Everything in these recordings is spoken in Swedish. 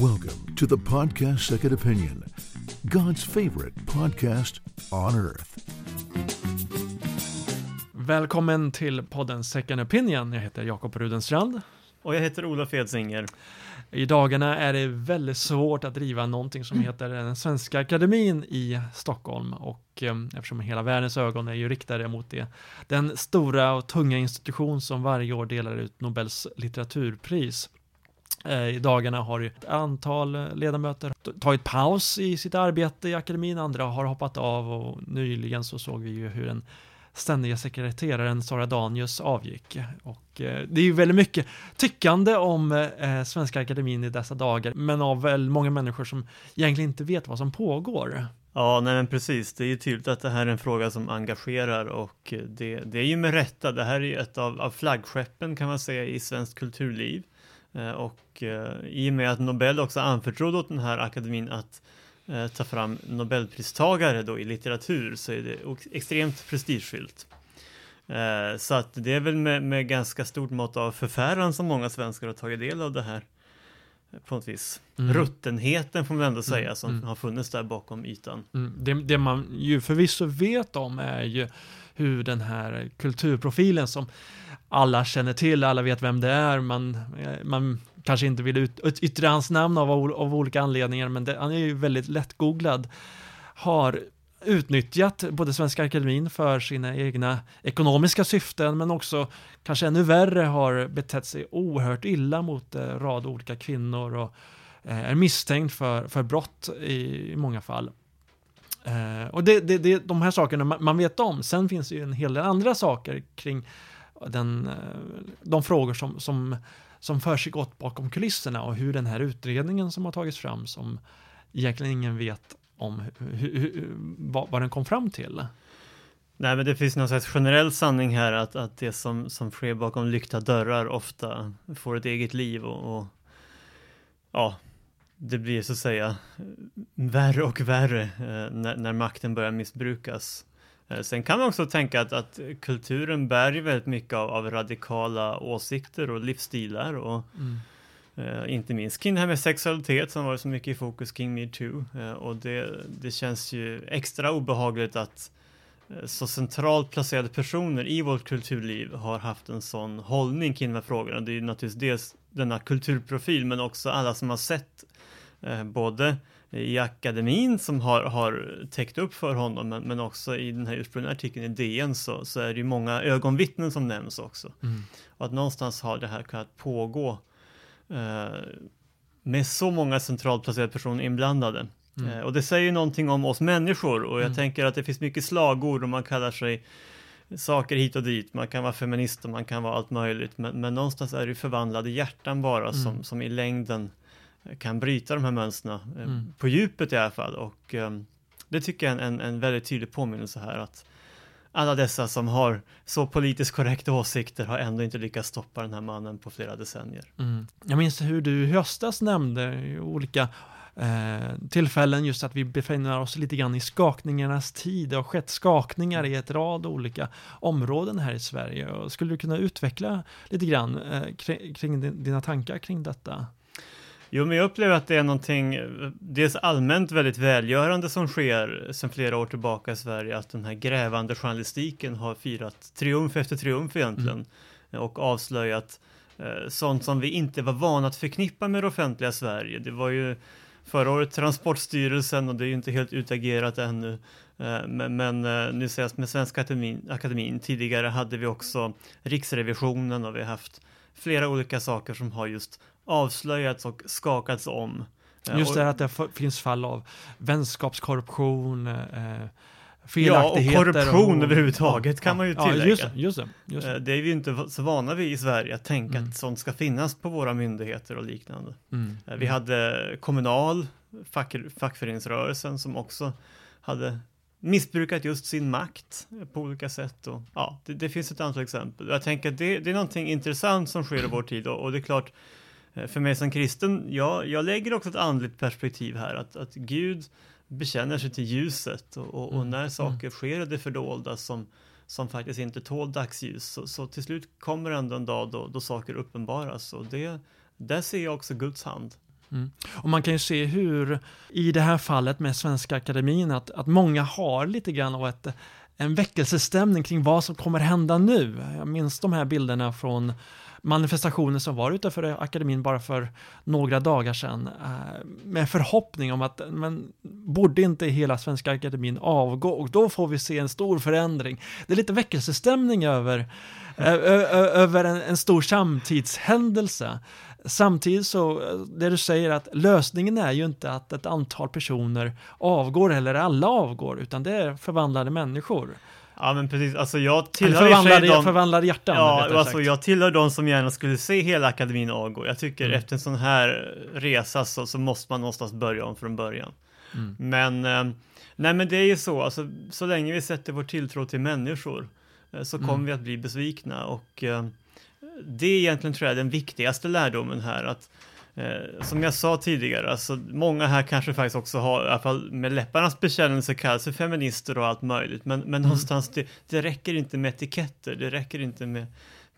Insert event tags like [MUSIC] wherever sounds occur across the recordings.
Welcome to the podcast Second Opinion, God's favorite podcast on earth. Välkommen till podden Second Opinion. Jag heter Jakob Rudenstrand. Och jag heter Olof Edsinger. I dagarna är det väldigt svårt att driva någonting som heter den Svenska Akademin i Stockholm och eh, eftersom hela världens ögon är ju riktade mot det. Den stora och tunga institution som varje år delar ut Nobels litteraturpris. Eh, I dagarna har ett antal eh, ledamöter tagit paus i sitt arbete i akademin, andra har hoppat av och nyligen så såg vi ju hur en ständiga sekreteraren Sara Danius avgick. Och eh, det är ju väldigt mycket tyckande om eh, eh, Svenska Akademin i dessa dagar, men av väl många människor som egentligen inte vet vad som pågår. Ja, nej men precis. Det är ju tydligt att det här är en fråga som engagerar och det, det är ju med rätta. Det här är ju ett av, av flaggskeppen kan man säga i svenskt kulturliv. Eh, och eh, i och med att Nobel också anförtrodde åt den här akademin att eh, ta fram Nobelpristagare då i litteratur så är det extremt prestigefyllt. Så att det är väl med, med, ganska stort mått av förfäran som många svenskar har tagit del av det här. På något vis. Mm. Ruttenheten får man ändå säga mm. som mm. har funnits där bakom ytan. Mm. Det, det, man ju förvisso vet om är ju hur den här kulturprofilen som alla känner till, alla vet vem det är, man, eh, man kanske inte vill ut, yttra hans namn av, av olika anledningar, men det, han är ju väldigt lättgooglad, har utnyttjat både Svenska Akademin för sina egna ekonomiska syften, men också kanske ännu värre har betett sig oerhört illa mot en rad olika kvinnor och eh, är misstänkt för, för brott i, i många fall. Eh, och det, det, det, de här sakerna man, man vet om. Sen finns det ju en hel del andra saker kring den, eh, de frågor som, som som för sig bakom kulisserna och hur den här utredningen som har tagits fram som egentligen ingen vet om hur, hur, vad, vad den kom fram till. Nej, men det finns någon slags generell sanning här att, att det som, som sker bakom lyckta dörrar ofta får ett eget liv och, och ja, det blir så att säga värre och värre eh, när, när makten börjar missbrukas. Eh, sen kan man också tänka att, att kulturen bär ju väldigt mycket av, av radikala åsikter och livsstilar och mm. Eh, inte minst kring det här med sexualitet som varit så mycket i fokus kring metoo. Eh, och det, det känns ju extra obehagligt att eh, så centralt placerade personer i vårt kulturliv har haft en sån hållning kring de här frågorna. Det är ju naturligtvis dels denna kulturprofil men också alla som har sett både i akademin som har, har täckt upp för honom, men, men också i den här ursprungliga artikeln i DN så, så är det ju många ögonvittnen som nämns också. Mm. Och att någonstans har det här kunnat pågå med så många centralt placerade personer inblandade. Mm. Eh, och det säger ju någonting om oss människor och jag mm. tänker att det finns mycket slagord och man kallar sig saker hit och dit. Man kan vara feminist och man kan vara allt möjligt, men, men någonstans är det förvandlade hjärtan bara som, mm. som i längden kan bryta de här mönstren eh, mm. på djupet i alla fall. Och um, det tycker jag är en, en väldigt tydlig påminnelse här att alla dessa som har så politiskt korrekta åsikter har ändå inte lyckats stoppa den här mannen på flera decennier. Mm. Jag minns hur du i höstas nämnde i olika eh, tillfällen just att vi befinner oss lite grann i skakningarnas tid. Det har skett skakningar i ett rad olika områden här i Sverige. Och skulle du kunna utveckla lite grann eh, kring, kring dina tankar kring detta? Jo, men jag upplever att det är någonting, dels allmänt väldigt välgörande som sker sedan flera år tillbaka i Sverige, att den här grävande journalistiken har firat triumf efter triumf egentligen mm. och avslöjat eh, sånt som vi inte var vana att förknippa med det offentliga Sverige. Det var ju förra året Transportstyrelsen och det är ju inte helt utagerat ännu. Eh, men, men eh, nu ses med Svenska akademin, akademin, tidigare hade vi också Riksrevisionen och vi har haft flera olika saker som har just avslöjats och skakats om. Just det att det finns fall av vänskapskorruption, eh, felaktigheter. Ja, och korruption och, överhuvudtaget kan ja, man ju tillägga. Ja, just det, just det, just det. Eh, det är vi inte så vana vid i Sverige, att tänka mm. att sånt ska finnas på våra myndigheter och liknande. Mm. Eh, vi hade Kommunal, fack, fackföreningsrörelsen som också hade missbrukat just sin makt på olika sätt. Och, ja, det, det finns ett antal exempel. Jag tänker att det, det är någonting intressant som sker i vår tid och, och det är klart Eh, för mig som kristen, jag, jag lägger också ett andligt perspektiv här, att, att Gud bekänner sig till ljuset och, och, och mm, när mm. saker sker i det fördolda som, som faktiskt inte tål dagsljus, så, så till slut kommer ändå en dag då, då saker uppenbaras och det, där ser jag också Guds hand. Mm. Och man kan ju se hur, i det här fallet med Svenska Akademin, att, att många har lite grann av ett, en väckelsestämning kring vad som kommer hända nu. Jag minns de här bilderna från manifestationer som var utanför akademin bara för några dagar sedan eh, med förhoppning om att men borde inte hela Svenska akademin avgå och då får vi se en stor förändring. Det är lite väckelsestämning över, eh, över en, en stor samtidshändelse. Samtidigt så, eh, det du säger att lösningen är ju inte att ett antal personer avgår eller alla avgår, utan det är förvandlade människor. Ja men precis, alltså jag tillhör förvandlade, de, förvandlade hjärtan. Ja, alltså jag tillhör de som gärna skulle se hela akademin avgå. Jag tycker mm. efter en sån här resa så, så måste man någonstans börja om från början. Mm. Men, eh, nej men det är ju så, alltså så länge vi sätter vår tilltro till människor eh, så kommer mm. vi att bli besvikna och eh, det är egentligen tror jag den viktigaste lärdomen här att Eh, som jag sa tidigare, alltså många här kanske faktiskt också har, i alla fall med läpparnas bekännelse kallar sig feminister och allt möjligt, men, men mm. någonstans det, det räcker inte med etiketter, det räcker inte med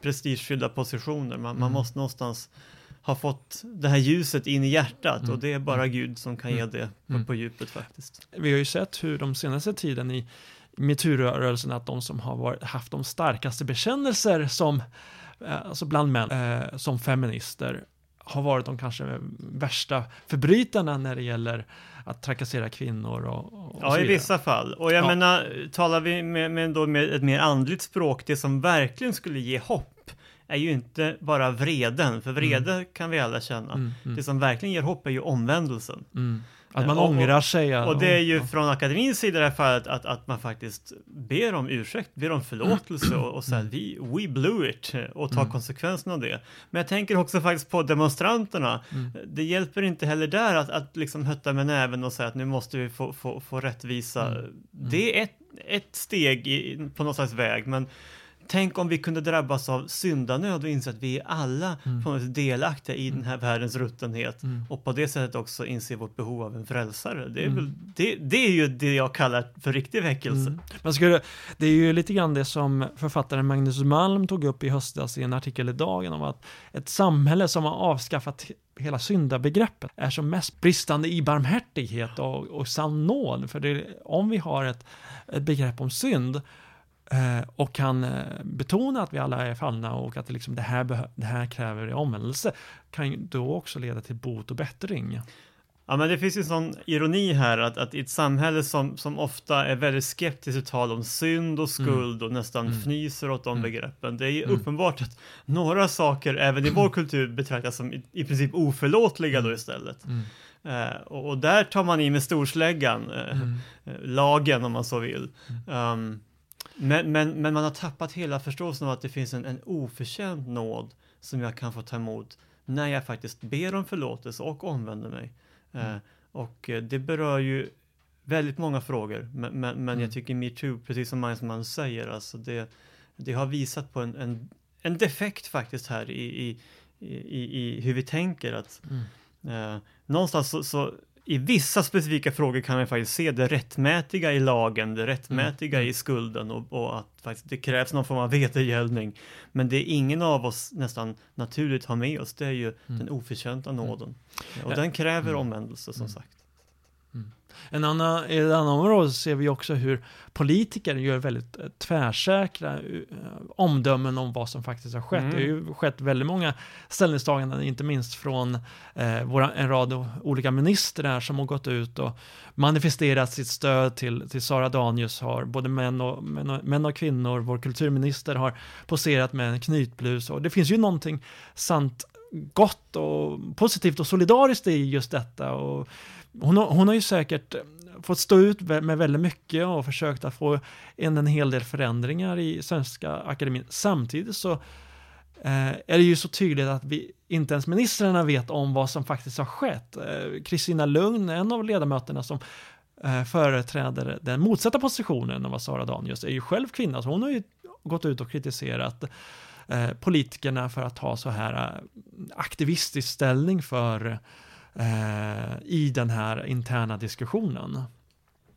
prestigefyllda positioner, man, mm. man måste någonstans ha fått det här ljuset in i hjärtat mm. och det är bara mm. Gud som kan ge mm. det på, mm. på djupet faktiskt. Vi har ju sett hur de senaste tiden i metoo-rörelsen att de som har varit, haft de starkaste bekännelser som eh, alltså bland män, eh, som feminister har varit de kanske värsta förbrytarna när det gäller att trakassera kvinnor och, och Ja, i vissa fall. Och jag ja. menar, talar vi med, med, då med ett mer andligt språk, det som verkligen skulle ge hopp är ju inte bara vreden, för vrede mm. kan vi alla känna. Mm, mm. Det som verkligen ger hopp är ju omvändelsen. Att man och, ångrar sig. Och, och det är ju ja. från akademins sida i det här fallet att, att man faktiskt ber om ursäkt, ber om förlåtelse och, och säger vi we blew it och tar mm. konsekvenserna av det. Men jag tänker också faktiskt på demonstranterna. Mm. Det hjälper inte heller där att, att liksom hötta med näven och säga att nu måste vi få, få, få rättvisa. Mm. mm. Det är ett, ett steg i, på något slags väg, men Tänk om vi kunde drabbas av syndanöd och inse att vi är alla mm. på något delaktiga i den här världens ruttenhet mm. och på det sättet också inse vårt behov av en frälsare. Det är, mm. väl, det, det, är ju det jag kallar för riktig väckelse. Mm. Man skulle, det är ju lite grann det som författaren Magnus Malm tog upp i höstas i en artikel i Dagen om att ett samhälle som har avskaffat hela syndabegreppet är som mest bristande i barmhärtighet och, och sann nåd. För det, om vi har ett, ett begrepp om synd och kan eh, betona att vi alla är fallna och att det, liksom, det, här, det här kräver omvändelse kan ju då också leda till bot och bättring. Ja, men det finns ju en sån ironi här att, att i ett samhälle som, som ofta är väldigt skeptiskt till tal om synd och mm. skuld mm. och nästan mm. fnyser åt de mm. begreppen. Det är ju mm. uppenbart att några saker även i vår kultur betraktas som i, i princip oförlåtliga då istället. Uh, och, och, där tar man i med storsläggan, uh, lagen om man så vill. Um, men, men, men man har tappat hela förståelsen av att det finns en, en oförtjänt nåd som jag kan få ta emot när jag faktiskt ber om förlåtelse och omvänder mig. Eh, mm. Eh, och det berör ju väldigt många frågor, men, men, men mm. jag tycker metoo, precis som man säger, alltså det, det har visat på en, en, en defekt faktiskt här i, i, i, i hur vi tänker. att mm. eh, Någonstans så, så i vissa specifika frågor kan man faktiskt se det rättmätiga i lagen, det rättmätiga mm. i skulden och, och, att faktiskt det krävs någon form av vedergällning. Men det ingen av oss nästan naturligt har med oss, det är ju mm. den oförtjänta mm. nåden. Och den kräver mm. omvändelse som mm. sagt. En annan, I ett annat område ser vi också hur politiker gör väldigt eh, tvärsäkra eh, omdömen om vad som faktiskt har skett. Mm. Det har ju skett väldigt många ställningstaganden, inte minst från eh, våra, en rad olika ministrar som har gått ut och manifesterat sitt stöd till, till Sara Danius, har både män och, män och, män och kvinnor, vår kulturminister har poserat med en knytblus och det finns ju någonting sant gott och positivt och solidariskt i just detta. Och hon, har, hon har ju säkert eh, fått stå ut med väldigt mycket och försökt att få in en hel del förändringar i Svenska Akademin. Samtidigt så eh, är det ju så tydligt att vi inte ens ministrarna vet om vad som faktiskt har skett. Eh, Kristina eh, Lugn, en av ledamöterna som eh, företräder den motsatta positionen av Sara Danius, är ju själv kvinna, så hon har ju gått ut och kritiserat eh, politikerna för att ha så här eh, aktivistisk ställning för eh, i den här interna diskussionen.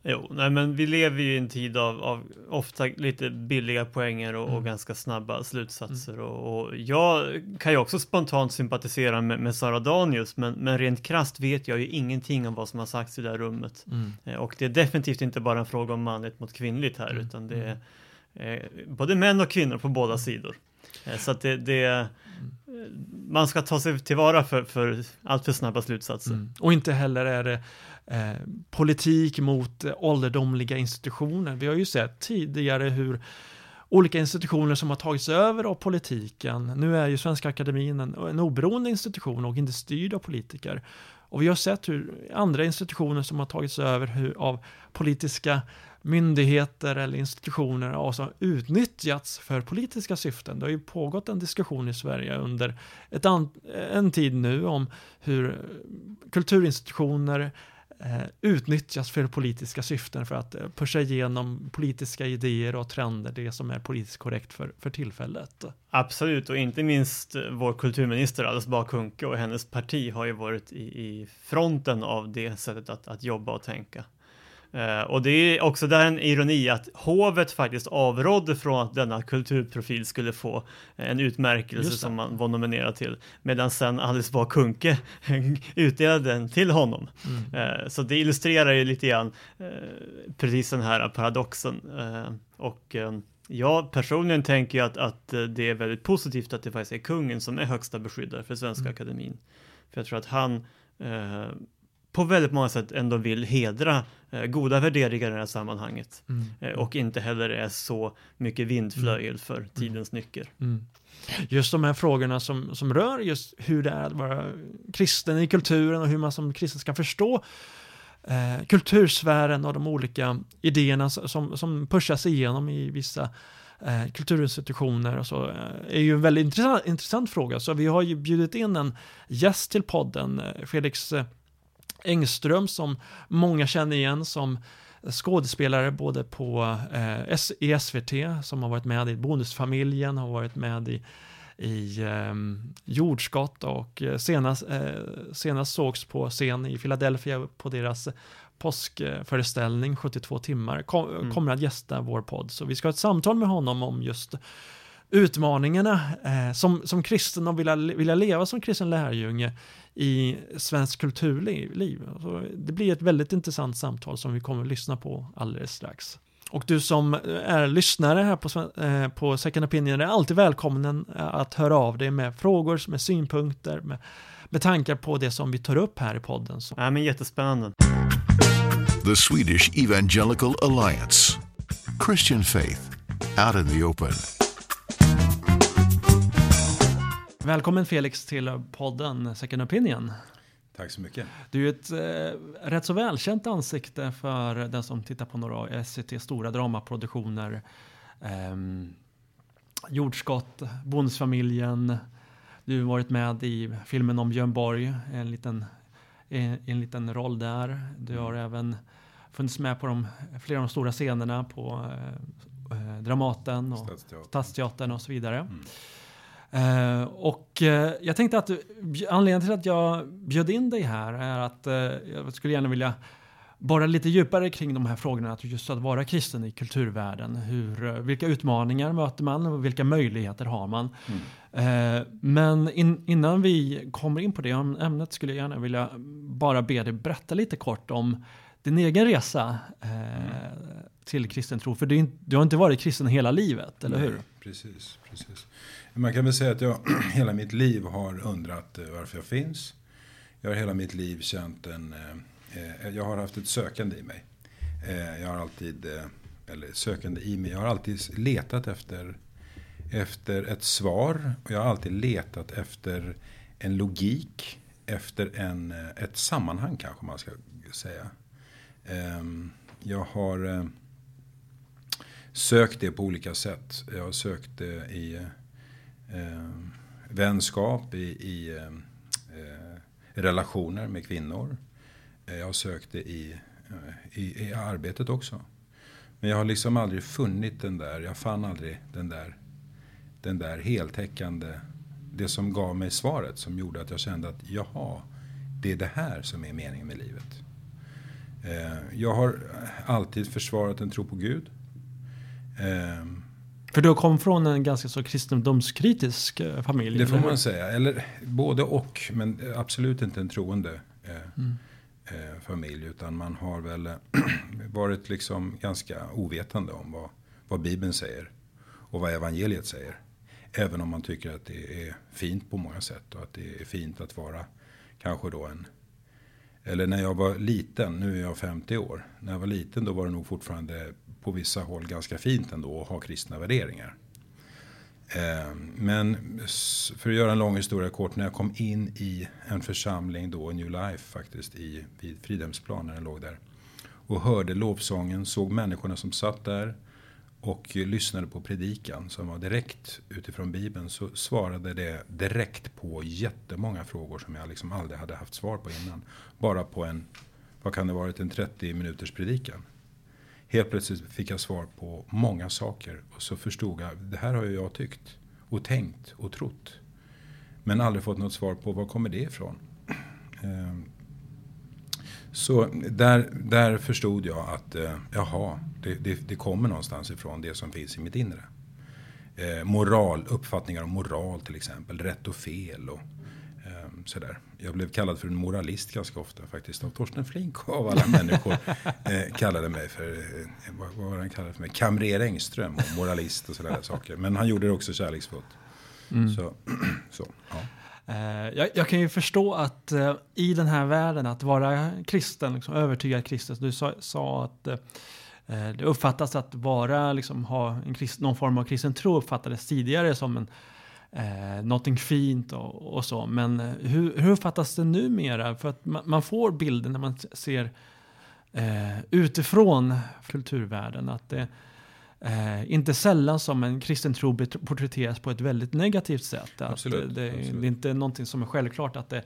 Jo, nej men vi lever ju i en tid av, av ofta lite billiga poänger och, Mm. och ganska snabba slutsatser. Och, och jag kan ju också spontant sympatisera med, med Sara Danius, men, men rent krasst vet jag ju ingenting om vad som har sagts i det här rummet. Mm. Eh, Och det är definitivt inte bara en fråga om manligt mot kvinnligt här, Mm. utan det är eh, både män och kvinnor på båda sidor. Eh, så att det, det man ska ta sig tillvara för, för allt för snabba slutsatser. Mm. Och inte heller är det eh, politik mot ålderdomliga institutioner. Vi har ju sett tidigare hur olika institutioner som har tagits över av politiken. Nu är ju Svenska Akademin en, en oberoende institution och inte styrd av politiker. Och vi har sett hur andra institutioner som har tagits över hur, av politiska myndigheter eller institutioner har utnyttjats för politiska syften. Det har ju pågått en diskussion i Sverige under ett an, en tid nu om hur kulturinstitutioner eh, Eh, utnyttjas för politiska syften för att eh, pusha igenom politiska idéer och trender, det som är politiskt korrekt för, för tillfället. Absolut, och inte minst eh, vår kulturminister Alice Bah Kuhnke och hennes parti har ju varit i, i fronten av det sättet att, att jobba och tänka. Eh, och det är också där en ironi att hovet faktiskt avrådde från att denna kulturprofil skulle få en utmärkelse som man var nominerad till, medan sen Alice Bah Kuhnke [LAUGHS] utdelade den till honom. Mm. Eh, Så det illustrerar ju lite grann eh, precis den här paradoxen. Och jag personligen tänker att, att det är väldigt positivt att det faktiskt är kungen som är högsta beskyddare för Svenska Mm. Akademin. För jag tror att han på väldigt många sätt ändå vill hedra eh, goda värderingar i det här sammanhanget. Mm. Eh, och inte heller är så mycket vindflöjel för tidens nycker. Mm. Just de här frågorna som, som rör just hur det är att vara kristen i kulturen och hur man som kristen ska förstå eh, kultursfären och de olika idéerna som, som pushas igenom i vissa eh, kulturinstitutioner och så, eh, är ju en väldigt intressant, intressant fråga. Så vi har ju bjudit in en gäst till podden, eh, Felix Engström, som många känner igen som skådespelare både på eh, SVT som har varit med i Bonusfamiljen, har varit med i, i eh, Jordskott och eh, senast, eh, senast sågs på scen i Philadelphia på deras påskföreställning 72 timmar. Kom, Mm. Kommer att gästa vår podd. Så vi ska ha ett samtal med honom om just utmaningarna eh, som, som kristen och vilja, vilja leva som kristen lärjunge i svensk kulturliv. liv. Så det blir ett väldigt intressant samtal som vi kommer att lyssna på alldeles strax. Och du som är lyssnare här på, eh, på Second Opinion är alltid välkommen eh, att höra av dig med frågor, med synpunkter, med, med tankar på det som vi tar upp här i podden. Så, Ja, men jättespännande. The Swedish Evangelical Alliance. Christian faith out in the open. Välkommen Felix till podden Second Opinion. Tack så mycket. Du är ett eh, rätt så välkänt ansikte för den som tittar på några av SCT stora dramaproduktioner. Ehm, Jordskott, Bonusfamiljen. Du har varit med i filmen om Björn Borg, en liten, en, en liten roll där. Du har även funnits med på de, flera av de stora scenerna på eh, eh, Dramaten och Stadsteatern. Stadsteatern och så vidare. Mm. Eh, och eh, jag tänkte att anledningen till att jag bjöd in dig här är att eh, jag skulle gärna vilja borra lite djupare kring de här frågorna, att just att vara kristen i kulturvärlden. Hur, vilka utmaningar möter man och vilka möjligheter har man? Mm. Men in, innan vi kommer in på det äm- ämnet skulle jag gärna vilja bara be dig berätta lite kort om din egen resa eh, till kristen tro. För du, du har inte varit kristen hela livet, eller Nej, hur? Precis, precis. Man kan väl säga att jag [CLEARS THROAT] hela mitt liv har undrat eh, varför jag finns. Jag har hela mitt liv känt en... Eh, eh, Jag har haft ett sökande i mig. Eh, Jag har alltid... eh, Eller sökande i mig. Jag har alltid letat efter, efter ett svar. Och jag har alltid letat efter en logik. Efter en, eh, ett sammanhang kanske man ska säga. Ehm, jag har... eh, sökt det på olika sätt. Jag har sökt det i eh, Eh, vänskap, i, i eh, eh relationer med kvinnor. Eh, jag har sökt det i, i, i arbetet också. Men jag har liksom aldrig funnit den där, jag fann aldrig den där, den där heltäckande, det som gav mig svaret som gjorde att jag kände att jaha, det är det här som är meningen med livet. Jag har alltid försvarat en tro på Gud. För du kom från en ganska så kristendomskritisk eh, familj. det får eller man säga. Eller både och, men absolut inte en troende eh, Mm. eh, familj. Utan man har väl eh, [CLEARS THROAT] varit liksom ganska ovetande om vad, vad Bibeln säger. Och vad evangeliet säger. Även om man tycker att det är fint på många sätt. Och att det är fint att vara kanske då en... Eller när jag var liten, nu är jag 50 år. När jag var liten då var det nog fortfarande på vissa håll ganska fint ändå att ha kristna värderingar. Eh, men för att göra en lång historia kort, när jag kom in i en församling då, New Life faktiskt, i, vid Fridhemsplan när den låg där. Och hörde lovsången, såg människorna som satt där och lyssnade på predikan som var direkt utifrån Bibeln. Så svarade det direkt på jättemånga frågor som jag liksom aldrig hade haft svar på innan. Bara på en, vad kan det varit, en 30 minuters predikan. Helt plötsligt fick jag svar på många saker och så förstod jag, det här har ju jag tyckt och tänkt och trott. Men aldrig fått något svar på var kommer det ifrån. Ehm, så där, där förstod jag att eh, jaha, det, det, det kommer någonstans ifrån det som finns i mitt inre. Eh, moral, uppfattningar om moral till exempel, rätt och fel och ehm, sådär. Jag blev kallad för en moralist ganska ofta faktiskt av Torsten Flink av alla människor. [LAUGHS] Eh, kallade mig för, eh, vad, vad var han kallade för mig? Kamrer Engström och moralist och sådär saker. Men han gjorde det också kärleksfullt. Så, [CLEARS THROAT] så, ja. Eh, jag, jag kan ju förstå att eh, i den här världen, att vara kristen, liksom, övertygad kristen, du sa, sa att eh, det uppfattas att vara, liksom, ha en krist, någon form av kristen tro uppfattades tidigare som en, eh, någonting fint och, och så. Men eh, hur, hur uppfattas det numera? För att man, man får bilden när man ser eh, utifrån kulturvärlden att det Eh, inte sällan som en kristen tro porträtteras på ett väldigt negativt sätt. Att Absolut, det, absolut. det är inte någonting som är självklart att det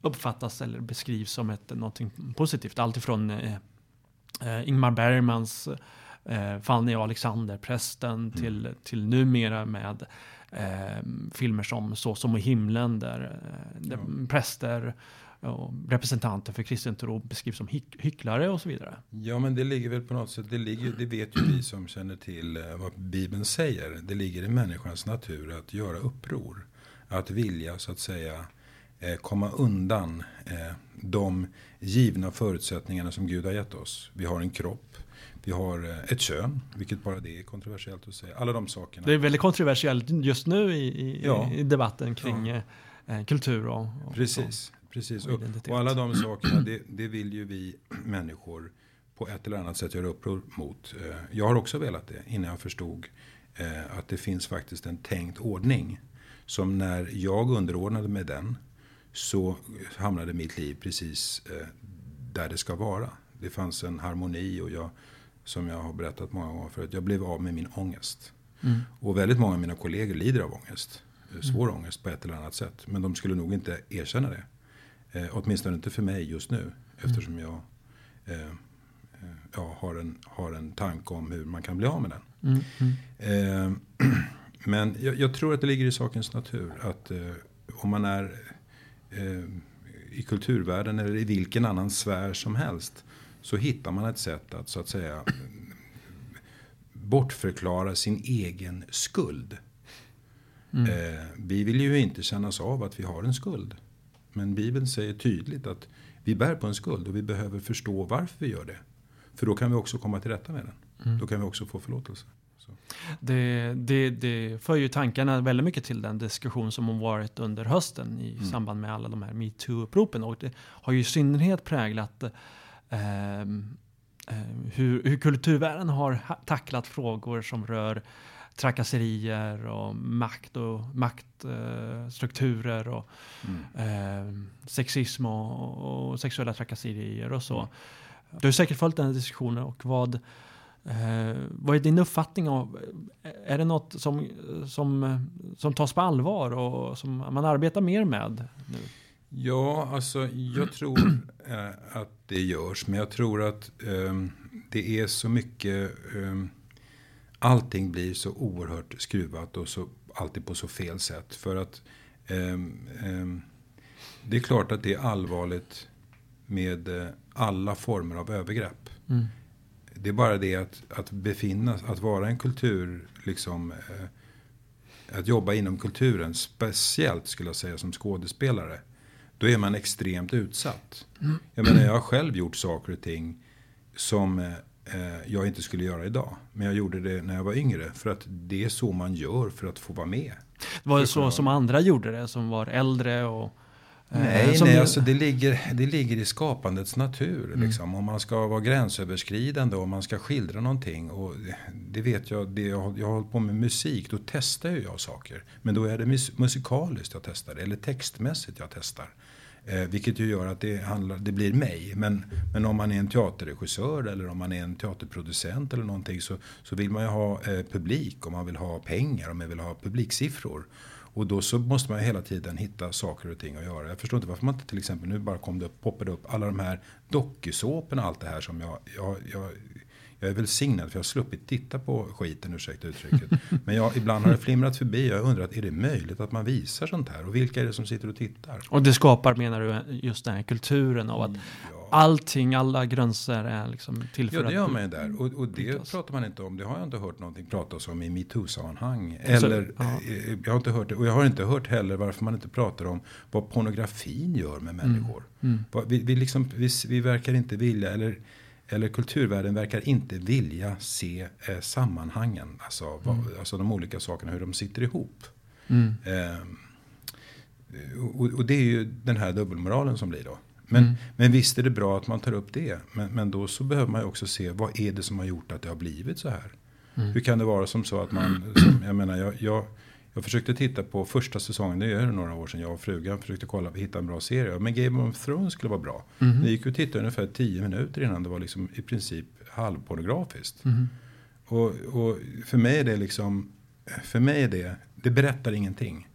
uppfattas eller beskrivs som ett, någonting positivt. Alltifrån eh, eh, Ingmar Bergmans eh, Fanny och Alexander, Prästen, Mm. till, till numera med eh, filmer som Så som i himlen där, eh, där Ja. präster och representanter för kristen tro beskrivs som hyck- hycklare och så vidare. Ja, men det ligger väl på något sätt, det, ligger, det vet ju vi som känner till eh, vad Bibeln säger. Det ligger i människans natur att göra uppror. Att vilja, så att säga, eh, komma undan de givna förutsättningarna som Gud har gett oss. Vi har en kropp, vi har eh, ett kön, vilket bara det är kontroversiellt att säga. Alla de sakerna. Det är väldigt kontroversiellt just nu i, i, Ja. i debatten kring Ja. eh, kultur och, och. Precis, precis. Och Och, och alla de sakerna, det, det vill ju vi människor på ett eller annat sätt göra uppror mot. Eh, Jag har också velat det innan jag förstod eh, att det finns faktiskt en tänkt ordning. Som när jag underordnade mig den så hamnade mitt liv precis eh, där det ska vara. Det fanns en harmoni och jag, som jag har berättat många gånger förut, jag blev av med min ångest. Mm. Och väldigt många av mina kollegor lider av ångest. eh, Svår ångest på ett eller annat sätt. Men de skulle nog inte erkänna det. Eh, åtminstone inte för mig just nu. Eftersom jag eh, eh, ja, har, en, har en tanke om hur man kan bli av med den. Mm, mm. Eh, [CLEARS THROAT] men jag, jag tror att det ligger i sakens natur. Att eh, om man är eh, i kulturvärlden eller i vilken annan sfär som helst. Så hittar man ett sätt att så att säga bortförklara sin egen skuld. Mm. Eh, vi vill ju inte kännas av att vi har en skuld. Men Bibeln säger tydligt att vi bär på en skuld och vi behöver förstå varför vi gör det. För då kan vi också komma till rätta med den. Mm. Då kan vi också få förlåtelse. Det, det, det för ju tankarna väldigt mycket till den diskussion som har varit under hösten i Mm. samband med alla de här metoo-uppropen. Och det har ju i synnerhet präglat hur, hur kulturvärlden har ha- tacklat frågor som rör trakasserier och makt och maktstrukturer eh, och Mm. eh, sexism och, och sexuella trakasserier och så. Mm. Du har säkert följt den här diskussionen och vad, eh, vad är din uppfattning av, är det något som, som, som tas på allvar och som man arbetar mer med nu? Ja, alltså jag tror [CLEARS THROAT] eh, att det görs. Men jag tror att ehm, det är så mycket... ehm, allting blir så oerhört skruvat och så, alltid på så fel sätt. För att ehm, ehm, det är klart att det är allvarligt med eh, alla former av övergrepp. Mm. Det är bara det att, att befinna, att vara en kultur, liksom, eh, att jobba inom kulturen, speciellt skulle jag säga som skådespelare. Då är man extremt utsatt. Jag menar, jag har själv gjort saker och ting som eh, eh, jag inte skulle göra idag. Men jag gjorde det när jag var yngre. För att det är så man gör för att få vara med. Det var det så som andra gjorde det, som var äldre och... eh, Nej, som nej alltså det, ligger, det ligger i skapandets natur. Mm. Liksom. Om man ska vara gränsöverskridande och man ska skildra någonting. Och det- vet jag, det jag, har- jag har hållit på med musik, då testar ju jag saker. Men då är det mus, musikaliskt jag testar, eller textmässigt jag testar. Eh, vilket ju gör att det, handlar, det blir mig. Men, men om man är en teaterregissör eller om man är en teaterproducent eller någonting så, så vill man ju ha eh, publik och man vill ha pengar och man vill ha publiksiffror. Och då så måste man ju hela tiden hitta saker och ting att göra. Jag förstår inte varför man inte till exempel nu bara kom det upp, poppade upp alla de här dokusåporna och allt det här som jag, jag, jag jag är välsignad för jag har sluppit titta på skiten, ursäkta uttrycket. [LAUGHS] Men jag, ibland har det flimrat förbi och jag har undrat, är det möjligt att man visar sånt här? Och vilka är det som sitter och tittar? Och det skapar, menar du, just den här kulturen av att Ja. allting, alla gränser är liksom till för Ja, det gör man ju där. Och, och det brytas. pratar man inte om. Det har jag inte hört någonting pratas om i metoo-sammanhang. Så- Eller, ja. eh, jag har inte hört det. Och jag har inte hört heller varför man inte pratar om vad pornografin gör med människor. Mm. Vad- Vi, vi, liksom, vi, vi verkar inte vilja, eller, eller kulturvärlden verkar inte vilja se eh, sammanhangen. Alltså, vad, alltså de olika sakerna, hur de sitter ihop. Mm. Ehm, och, och det är ju den här dubbelmoralen som blir då. Men, Mm. men visst är det bra att man tar upp det. Men, men då så behöver man ju också se vad är det som har gjort att det har blivit så här. Mm. Hur kan det vara som så att man, som, jag menar jag, jag, jag försökte titta på första säsongen, det är några år sedan, jag och frugan försökte kolla, hitta en bra serie. Men Game of Thrones skulle vara bra. Mhm. Det gick ju att titta ungefär 10 minuter innan det var liksom i princip halvpornografiskt. Mhm. Och, och för mig är det liksom, för mig är det, det berättar ingenting.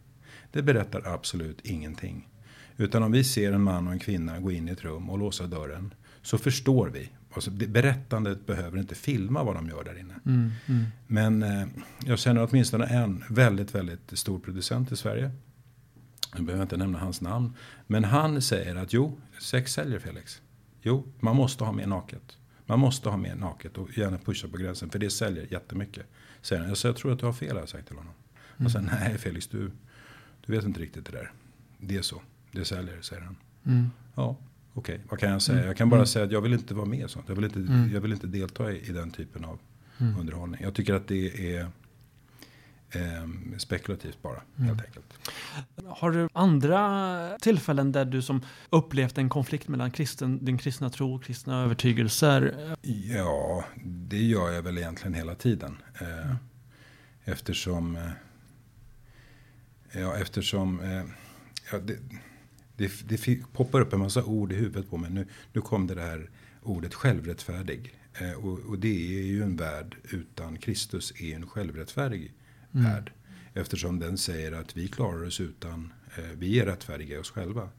Det berättar absolut ingenting. Utan om vi ser en man och en kvinna gå in i ett rum och låsa dörren. Så förstår vi. Alltså, det, berättandet behöver inte filma vad de gör där inne. Mm. Mm. Men eh, jag känner åtminstone en väldigt, väldigt stor producent i Sverige. Jag behöver inte nämna hans namn. Men han säger att jo, sex säljer Felix. Jo, man måste ha mer naket. Man måste ha mer naket och gärna pusha på gränsen. För det säljer jättemycket. Säger han. Jag, säger, jag tror att du har fel har jag sagt till honom. Och sen, nej Felix, du, du vet inte riktigt det där. Det är så. Det säljer, säger han. Mm. Ja, okej. Vad kan jag säga? Jag kan bara säga att jag vill inte vara med i sånt. Jag vill inte, Mm. jag vill inte delta i, i den typen av Mm. underhållning. Jag tycker att det är ehm, spekulativt bara, Mm. helt enkelt. Har du andra tillfällen där du som upplevt en konflikt mellan kristen, din kristna tro och kristna övertygelser? Ja, det gör jag väl egentligen hela tiden. Eh, Mm. Eftersom, eh, ja, eftersom eh, ja, det, det, det poppar upp en massa ord i huvudet på mig. Nu, nu kom det här ordet självrättfärdig. Eh, och, och det är ju en värld utan Kristus är en självrättfärdig Mm. värld. Eftersom den säger att vi klarar oss utan, eh, vi är rättfärdiga i oss själva.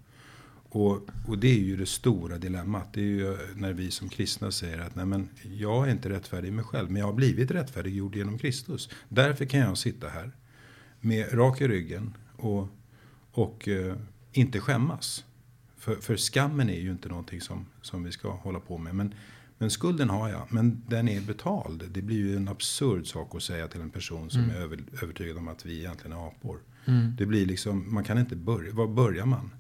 Och, och det är ju det stora dilemmat. Det är ju när vi som kristna säger att nej men, jag är inte rättfärdig i mig själv. Men jag har blivit rättfärdiggjord genom Kristus. Därför kan jag sitta här med rak i ryggen och, och eh, inte skämmas. För, för skammen är ju inte någonting som, som vi ska hålla på med. Men, men skulden har jag, men den är betald. Det blir ju en absurd sak att säga till en person som Mm. är över, övertygad om att vi egentligen är apor. Mm. Det blir liksom, man kan inte börja, var börjar man?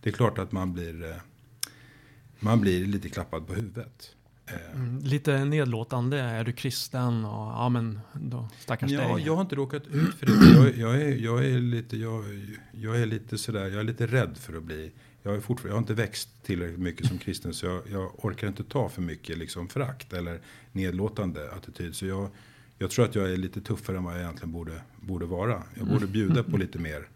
Det är klart att man blir, eh, man blir lite klappad på huvudet. Eh, Mm. Lite nedlåtande, är du kristen? Och, ja men, då stackars Ja, dig. jag har inte råkat ut för det. Jag, jag, är, jag, är lite, jag, jag är lite sådär, jag är lite rädd för att bli, jag, är fortfarande, jag har inte växt tillräckligt mycket som kristen så jag, jag orkar inte ta för mycket liksom förakt eller nedlåtande attityd. Så jag, jag tror att jag är lite tuffare än vad jag egentligen borde, borde vara. Jag borde bjuda på [LAUGHS] lite mer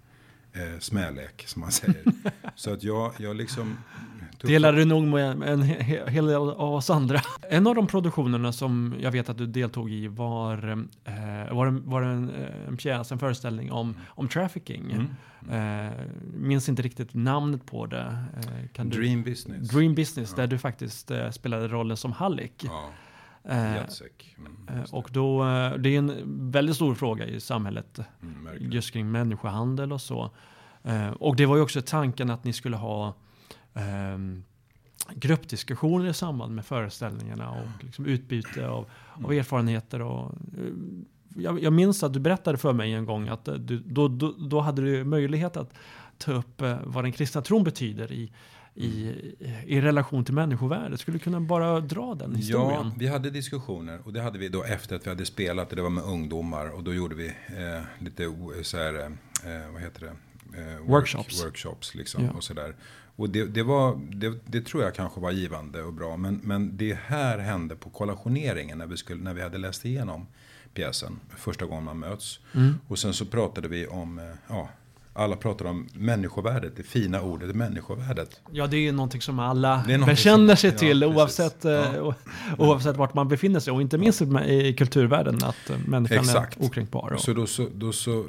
eh, smälek som man säger. [LAUGHS] Så att jag, jag liksom... Delar du nog med en he- hel del av oss andra. [LAUGHS] En av de produktionerna som jag vet att du deltog i var, eh, var, en, var en, eh, en pjäs, en föreställning om, om trafficking. Mm. Eh, minns inte riktigt namnet på det. Eh, kan du? Dream business. Dream Business, Ja. där du faktiskt eh, spelade rollen som Hallik. Ja, Eh. Mm, eh, och då, eh, det är en väldigt stor fråga i samhället Mm, just kring människohandel och så. Eh, och det var ju också tanken att ni skulle ha ehm, gruppdiskussioner i samband med föreställningarna och liksom utbyte av, av erfarenheter. Och, eh, jag, jag minns att du berättade för mig en gång att du, då, då, då hade du möjlighet att ta upp vad den kristna tron betyder i, i, i relation till människovärdet. Skulle du kunna bara dra den historien? Ja, vi hade diskussioner och det hade vi då efter att vi hade spelat och det var med ungdomar och då gjorde vi eh, lite så här, eh, vad heter det? Eh, workshops. Workshops liksom ja. och sådär. Och det, det, var, det, det, tror jag kanske var givande och bra. Men, men det här hände på kollationeringen när vi, skulle, när vi hade läst igenom pjäsen. Första gången man möts. Mm. Och sen så pratade vi om, eh, ja, alla pratar om människovärdet, det fina ordet människovärdet. Ja, det är ju någonting som alla bekänner sig till ja, oavsett, ja. Eh, oavsett vart man befinner sig och inte minst i kulturvärlden att eh, människan Exakt. är okränkbar. Och... Så då, så, då, så, eh,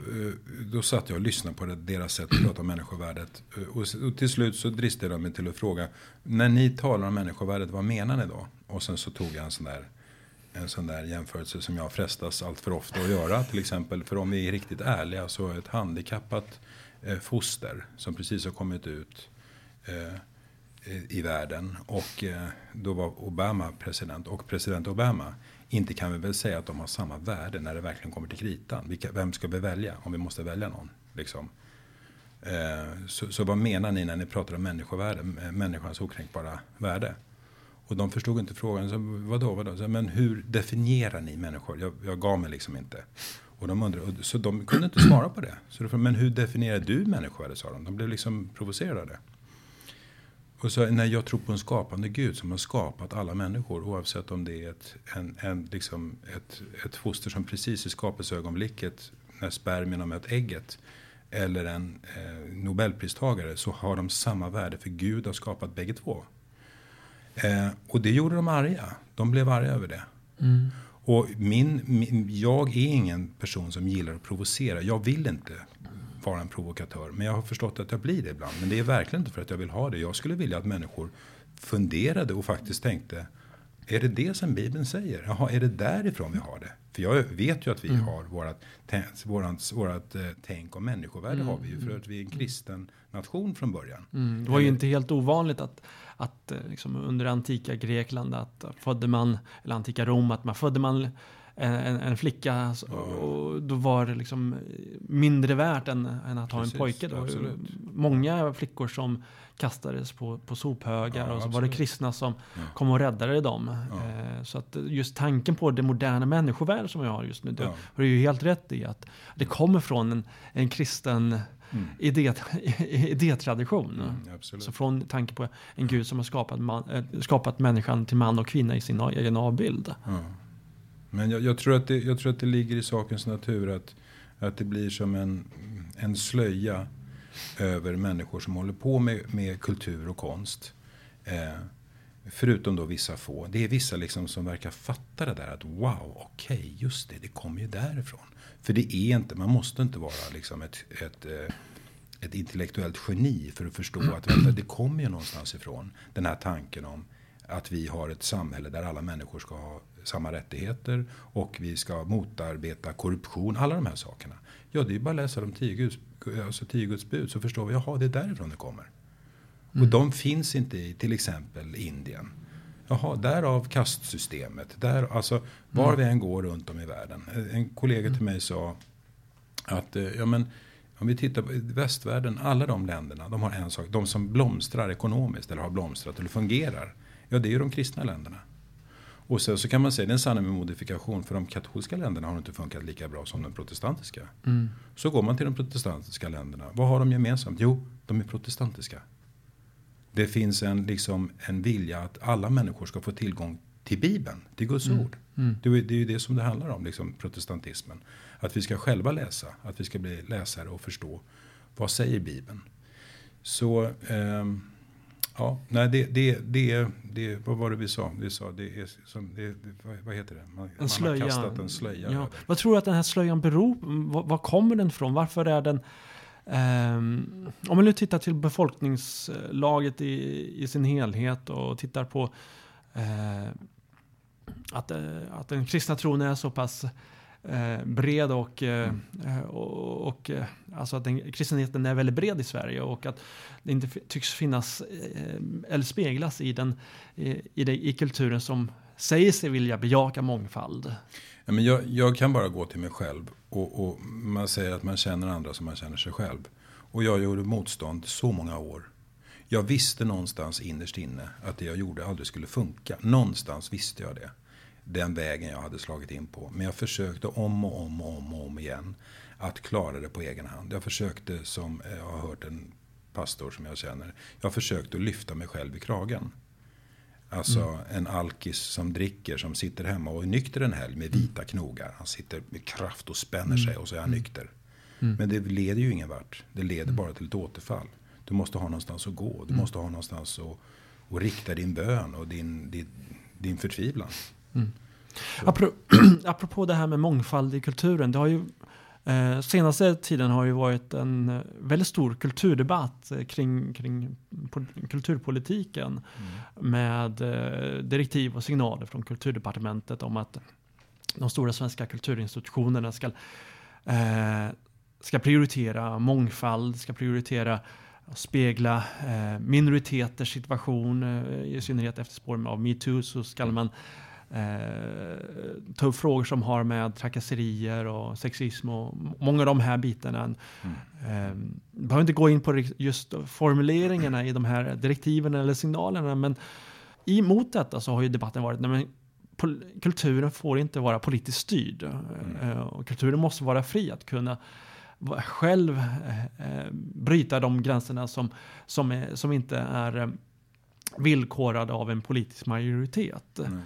då satt jag och lyssnade på det, deras sätt att prata om människovärdet. Och, och till slut så dristade jag mig till att fråga, när ni talar om människovärdet, vad menar ni då? Och sen så tog jag en sån där en sån där jämförelse som jag frestas allt för ofta att göra. Till exempel, för om vi är riktigt ärliga så är ett handikappat Eh, foster som precis har kommit ut eh, i världen. Och eh, då var Obama president. Och president Obama, inte kan vi väl säga att de har samma värde när det verkligen kommer till kritan. Vilka, vem ska vi välja om vi måste välja någon? Liksom. Eh, så, så, vad menar ni när ni pratar om människovärde, eh, människans okränkbara värde? Och de förstod inte frågan. Så, vadå, vadå? Så, men hur definierar ni människor? Jag, jag gav mig liksom inte. Och de undrade, så de kunde inte svara på det. Så de men hur definierar du människovärde? sa de. De blev liksom provocerade. Och så, när jag tror på en skapande Gud som har skapat alla människor oavsett om det är ett, en, en, liksom ett, ett foster som precis i skapelseögonblicket när spermien har mött ägget eller en eh, nobelpristagare så har de samma värde för Gud har skapat bägge två. Eh, och det gjorde de arga. De blev arga över det. Mm. Och min, min, jag är ingen person som gillar att provocera. Jag vill inte vara en provokatör. Men jag har förstått att jag blir det ibland. Men det är verkligen inte för att jag vill ha det. Jag skulle vilja att människor funderade och faktiskt tänkte. Är det det som Bibeln säger? Jaha, är det därifrån vi har det? För jag vet ju att vi mm. har vårat, vårat, vårat eh, tänk om människovärde mm. har vi ju. För att vi är en kristen nation från början. Mm. Det var ju inte helt ovanligt att att eh, liksom under antika Grekland, att födde man, eller antika Rom, att man födde man en, en flicka och då var det liksom mindre värt än, än att ha Precis, en pojke. Då. Många flickor som kastades på, på sophögar ja, och så var det kristna som ja. kom och räddade dem. Eh, så att just tanken på det moderna människovärde som vi har just nu, det har du ju helt rätt i att det kommer från en, en kristen mm. idé, [LAUGHS] idétradition. Mm, så från tanke på en gud som har skapat, man, äh, skapat människan till man och kvinna i sin egen avbild. Ja. Men jag, jag, tror att det, jag tror att det ligger i sakens natur att, att det blir som en, en slöja över människor som håller på med, med kultur och konst. Eh, förutom då vissa få. Det är vissa liksom som verkar fatta det där att wow, okej, okay, just det, det kommer ju därifrån. För det är inte, man måste inte vara liksom ett, ett, eh, ett intellektuellt geni för att förstå att vänta, det kommer ju någonstans ifrån. Den här tanken om att vi har ett samhälle där alla människor ska ha samma rättigheter och vi ska motarbeta korruption. Alla de här sakerna. Ja, det är bara att läsa de tio, Guds, alltså tio Guds bud så förstår vi, jaha, det är därifrån det kommer. Mm. Och de finns inte i till exempel Indien. Jaha, därav kastsystemet. Där, alltså, var mm. vi än går runt om i världen. En kollega till mig sa att eh, ja, men, om vi tittar på västvärlden, alla de länderna, de har en sak. De som blomstrar ekonomiskt eller har blomstrat eller fungerar. Ja, det är ju de kristna länderna. Och sen så kan man säga, det är en sanning med modifikation. För de katolska länderna har inte funkat lika bra som de protestantiska. Mm. Så går man till de protestantiska länderna. Vad har de gemensamt? Jo, de är protestantiska. Det finns en, liksom, en vilja att alla människor ska få tillgång till Bibeln, till Guds mm. ord. Mm. Det, det, är ju det som det handlar om, liksom, protestantismen. Att vi ska själva läsa, att vi ska bli läsare och förstå vad säger Bibeln. Så um, Ja, nej det, det, det, det, vad var det vi sa? Vi sa det är som, det, vad heter det? Man, en slöja. man har kastat en slöja. Ja. Vad tror du att den här slöjan beror på? Var, kommer den ifrån? Varför är den Um, om man nu tittar till befolkningslaget i, i sin helhet och tittar på uh, att, uh, att den kristna tron är så pass eh, bred och, eh, eh och, och eh, alltså att den, kristenheten är väldigt bred i Sverige och att det inte tycks finnas eh, eller speglas i, den, i, det, i kulturen som säger sig vilja bejaka mångfald. Ja, men jag, jag kan bara gå till mig själv och, och, man säger att man känner andra som man känner sig själv. Och jag gjorde motstånd så många år. Jag visste någonstans innerst inne att det jag gjorde aldrig skulle funka. Någonstans visste jag det. Den vägen jag hade slagit in på. Men jag försökte om och om och om, och om igen att klara det på egen hand. Jag försökte, som jag har hört en pastor som jag känner, jag försökte att lyfta mig själv i kragen. Alltså mm. en alkis som dricker, som sitter hemma och är nykter en helg med vita knogar. Han sitter med kraft och spänner mm. sig och så är han mm. nykter. Mm. Men det leder ju ingen vart. Det leder mm. bara till ett återfall. Du måste ha någonstans att gå. Du mm. måste ha någonstans att, att rikta din bön och din, din, din förtvivlan. Mm. [CLEARS THROAT] Apropå det här med mångfald i kulturen. Det har ju Eh, senaste tiden har ju varit en eh, väldigt stor kulturdebatt eh, kring, kring kulturpolitiken mm. med eh, direktiv och signaler från kulturdepartementet om att de stora svenska kulturinstitutionerna ska, eh, ska prioritera mångfald, ska prioritera spegla eh, minoriteters situation, i synnerhet efter spåren av metoo så ska man eh, ta upp frågor som har med trakasserier och sexism och många av de här bitarna. Mm. Eh, behöver inte gå in på just formuleringarna i de här direktiven eller signalerna, men emot detta så har ju debatten varit nej, kulturen får inte vara politiskt styrd. Mm. Eh, och kulturen måste vara fri att kunna själv eh, bryta de gränserna som, som, är, som inte är villkorade av en politisk majoritet. Mm.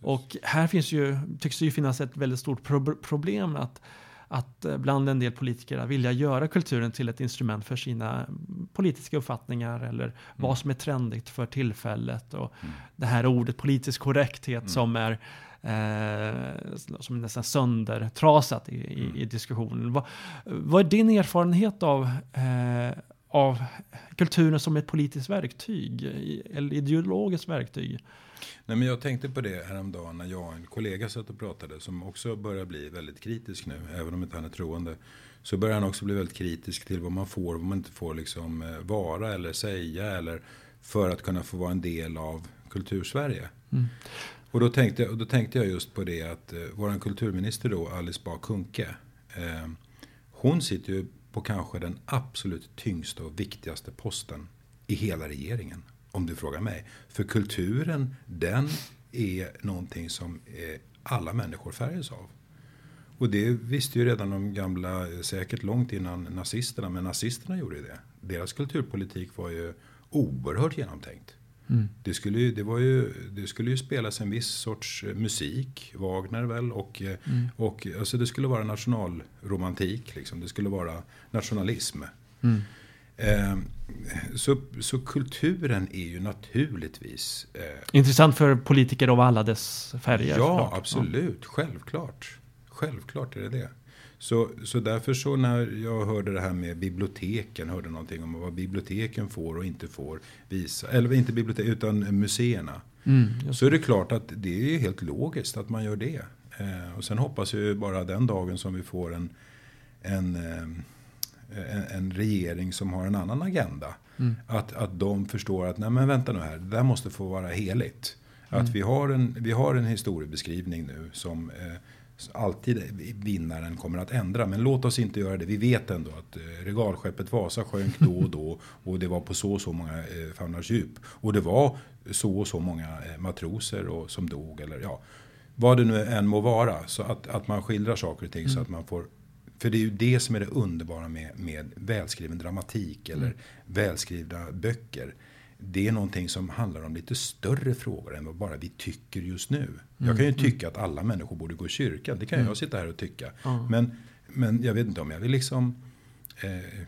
Och här finns ju, tycks det ju finnas ett väldigt stort pro problem att, att eh, bland en del politiker att vilja göra kulturen till ett instrument för sina politiska uppfattningar eller mm. vad som är trendigt för tillfället. Och mm. det här ordet politisk korrekthet mm. som är eh, som är nästan söndertrasat i, i, i mm. diskussionen. Vad, vad, är din erfarenhet av, eh, av kulturen som ett politiskt verktyg eller ideologiskt verktyg? Nej, men jag tänkte på det häromdagen när jag och en kollega satt och pratade som också börjar bli väldigt kritisk nu, även om inte han är troende. Så börjar han också bli väldigt kritisk till vad man får och vad man inte får liksom eh, vara eller säga eller för att kunna få vara en del av kultursverige. Mm. Och då tänkte, och då tänkte jag just på det att eh, vår kulturminister då, Alice Bah Kuhnke, eh, hon sitter ju på kanske den absolut tyngsta och viktigaste posten i hela regeringen om du frågar mig. För kulturen, den är någonting som eh, alla människor färgas av. Och det visste ju redan de gamla, eh, säkert långt innan nazisterna, men nazisterna gjorde det. Deras kulturpolitik var ju oerhört genomtänkt. Mm. Det, skulle ju, det, var ju, det skulle ju spelas en viss sorts eh, musik, Wagner väl, och, eh, mm. och alltså det skulle vara nationalromantik, liksom. det skulle vara nationalism. Mm. Eh, så, så kulturen är ju naturligtvis... Eh, Intressant för politiker av alla dess färger. Ja, absolut. Ja. Självklart. Självklart är det det. Så, så därför så när jag hörde det här med biblioteken, hörde någonting om vad biblioteken får och inte får visa, eller inte bibliotek utan museerna. Mm, så är det klart att det är helt logiskt att man gör det. Eh, och sen hoppas jag bara den dagen som vi får en, en eh, en, en, regering som har en annan agenda. Mm. Att, att de förstår att, nej men vänta nu här, det där måste få vara heligt. Mm. Att vi har, en, vi har en historiebeskrivning nu som eh, alltid vinnaren kommer att ändra. Men låt oss inte göra det. Vi vet ändå att eh, regalskeppet Vasa sjönk då och då. [LAUGHS] Och det var på så och så många eh, famnars djup. Och det var så och så många eh, matroser och, som dog. Eller ja, vad det nu än må vara. Så att, att man skildrar saker och ting mm. så att man får för det är ju det som är det underbara med, med välskriven dramatik eller mm. välskrivna böcker. Det är någonting som handlar om lite större frågor än vad bara vi tycker just nu. Mm. Jag kan ju mm. tycka att alla människor borde gå i kyrkan. Det kan mm. jag sitta här och tycka. Men, men jag vet inte om jag vill liksom eh,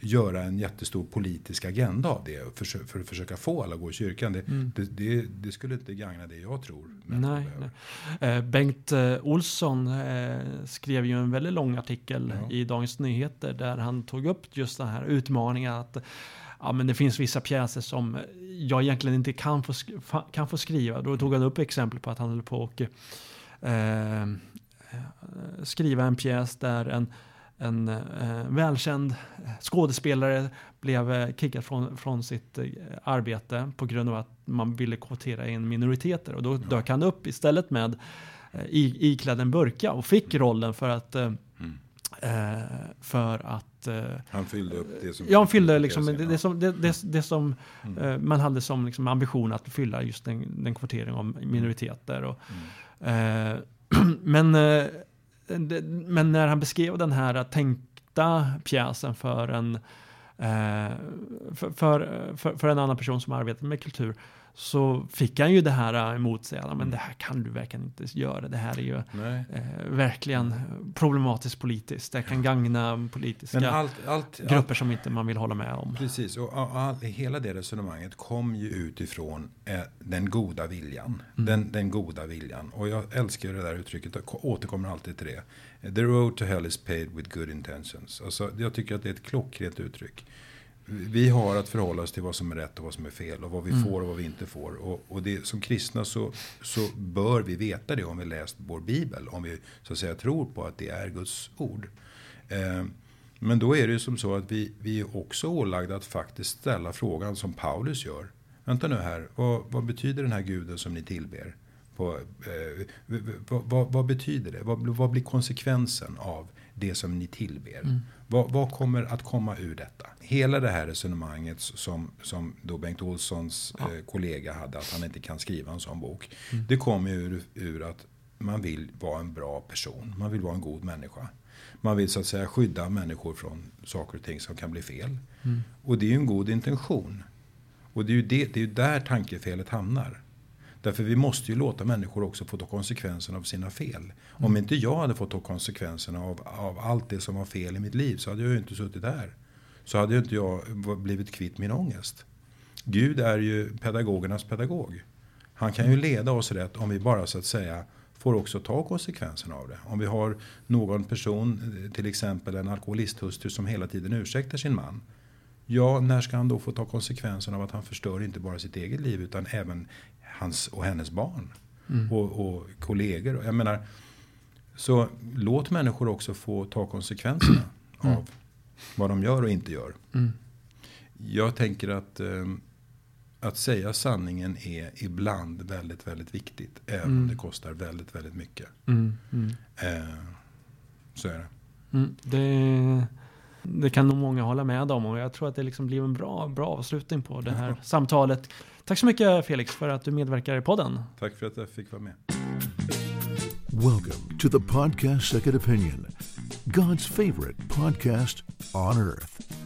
göra en jättestor politisk agenda av det för, för att försöka få alla att gå i kyrkan. Det, mm. det, det, det, skulle inte gagna det jag tror. Nej, nej. Eh, Bengt eh, Olsson eh, skrev ju en väldigt lång artikel ja. i Dagens Nyheter där han tog upp just den här utmaningen att ja, men det finns vissa pjäser som jag egentligen inte kan få, kan få skriva. Då tog han upp exempel på att han höll på och eh, eh, skriva en pjäs där en, en eh, välkänd skådespelare blev eh, kickad från, från sitt eh, arbete på grund av att man ville kvotera in minoriteter. Och då ja. dök han upp istället med eh, i, iklädd en burka och fick rollen för att eh, mm. För att... Eh, han fyllde upp det som... Ja, han fyllde liksom det, det, som, det, det, det som mm. Eh, man hade som liksom ambition att fylla just den, den kvotering av minoriteter. Och, mm. [CLEARS THROAT] men, men när han beskrev den här tänkta pjäsen för en för, för, för, en annan person som arbetar med kultur så fick han ju det här emot sig. Men mm. det här kan du verkligen inte göra. Det här är ju eh, verkligen problematiskt politiskt. Det kan gagna politiska allt, allt, grupper allt, som inte man vill hålla med om. Precis, och all, hela det resonemanget kom ju utifrån eh, den goda viljan. Mm. Den, den goda viljan. Och jag älskar det där uttrycket, jag återkommer alltid till det. The road to hell is paved with good intentions. Alltså, jag tycker att det är ett klockrent uttryck vi har att förhålla oss till vad som är rätt och vad som är fel och vad vi mm. får och vad vi inte får. Och, och det, som kristna så, så bör vi veta det om vi läst vår bibel. Om vi så att säga tror på att det är Guds ord. Eh, men då är det ju som så att vi, vi är också ålagda att faktiskt ställa frågan som Paulus gör. Vänta nu här, vad, vad betyder den här guden som ni tillber? På, eh, vad, vad, vad, betyder det? Vad, vad blir konsekvensen av det som ni tillber? Mm. Vad, vad, kommer att komma ur detta? Hela det här resonemanget som, som då Bengt Olssons ja. eh, kollega hade, att han inte kan skriva en sån bok. Mm. Det kommer ur, ur att man vill vara en bra person. Man vill vara en god människa. Man vill så att säga skydda människor från saker och ting som kan bli fel. Mm. Och det är ju en god intention. Och det är ju, det, det är där tankefelet hamnar. Därför vi måste ju låta människor också få ta konsekvenserna av sina fel. Mm. Om inte jag hade fått ta konsekvenserna av, av allt det som var fel i mitt liv så hade jag ju inte suttit här. Så hade ju inte jag blivit kvitt min ångest. Gud är ju pedagogernas pedagog. Han kan ju mm. leda oss rätt om vi bara så att säga får också ta konsekvenserna av det. Om vi har någon person, till exempel en alkoholisthustru som hela tiden ursäktar sin man. Ja, när ska han då få ta konsekvenserna av att han förstör inte bara sitt eget liv utan även hans och hennes barn. Mm. Och, och kollegor. Jag menar, så låt människor också få ta konsekvenserna [CLEARS THROAT] mm. av vad de gör och inte gör. Mm. Jag tänker att eh, att säga sanningen är ibland väldigt, väldigt viktigt. Även om mm. det kostar väldigt, väldigt mycket. Mm, mm. Eh, så är det. det. Det kan nog många hålla med om och jag tror att det liksom blir en bra, bra avslutning på det här samtalet. Tack så mycket Felix för att du medverkar i podden. Tack för att jag fick vara med. Welcome to the podcast Second Opinion, God's favorite podcast on earth.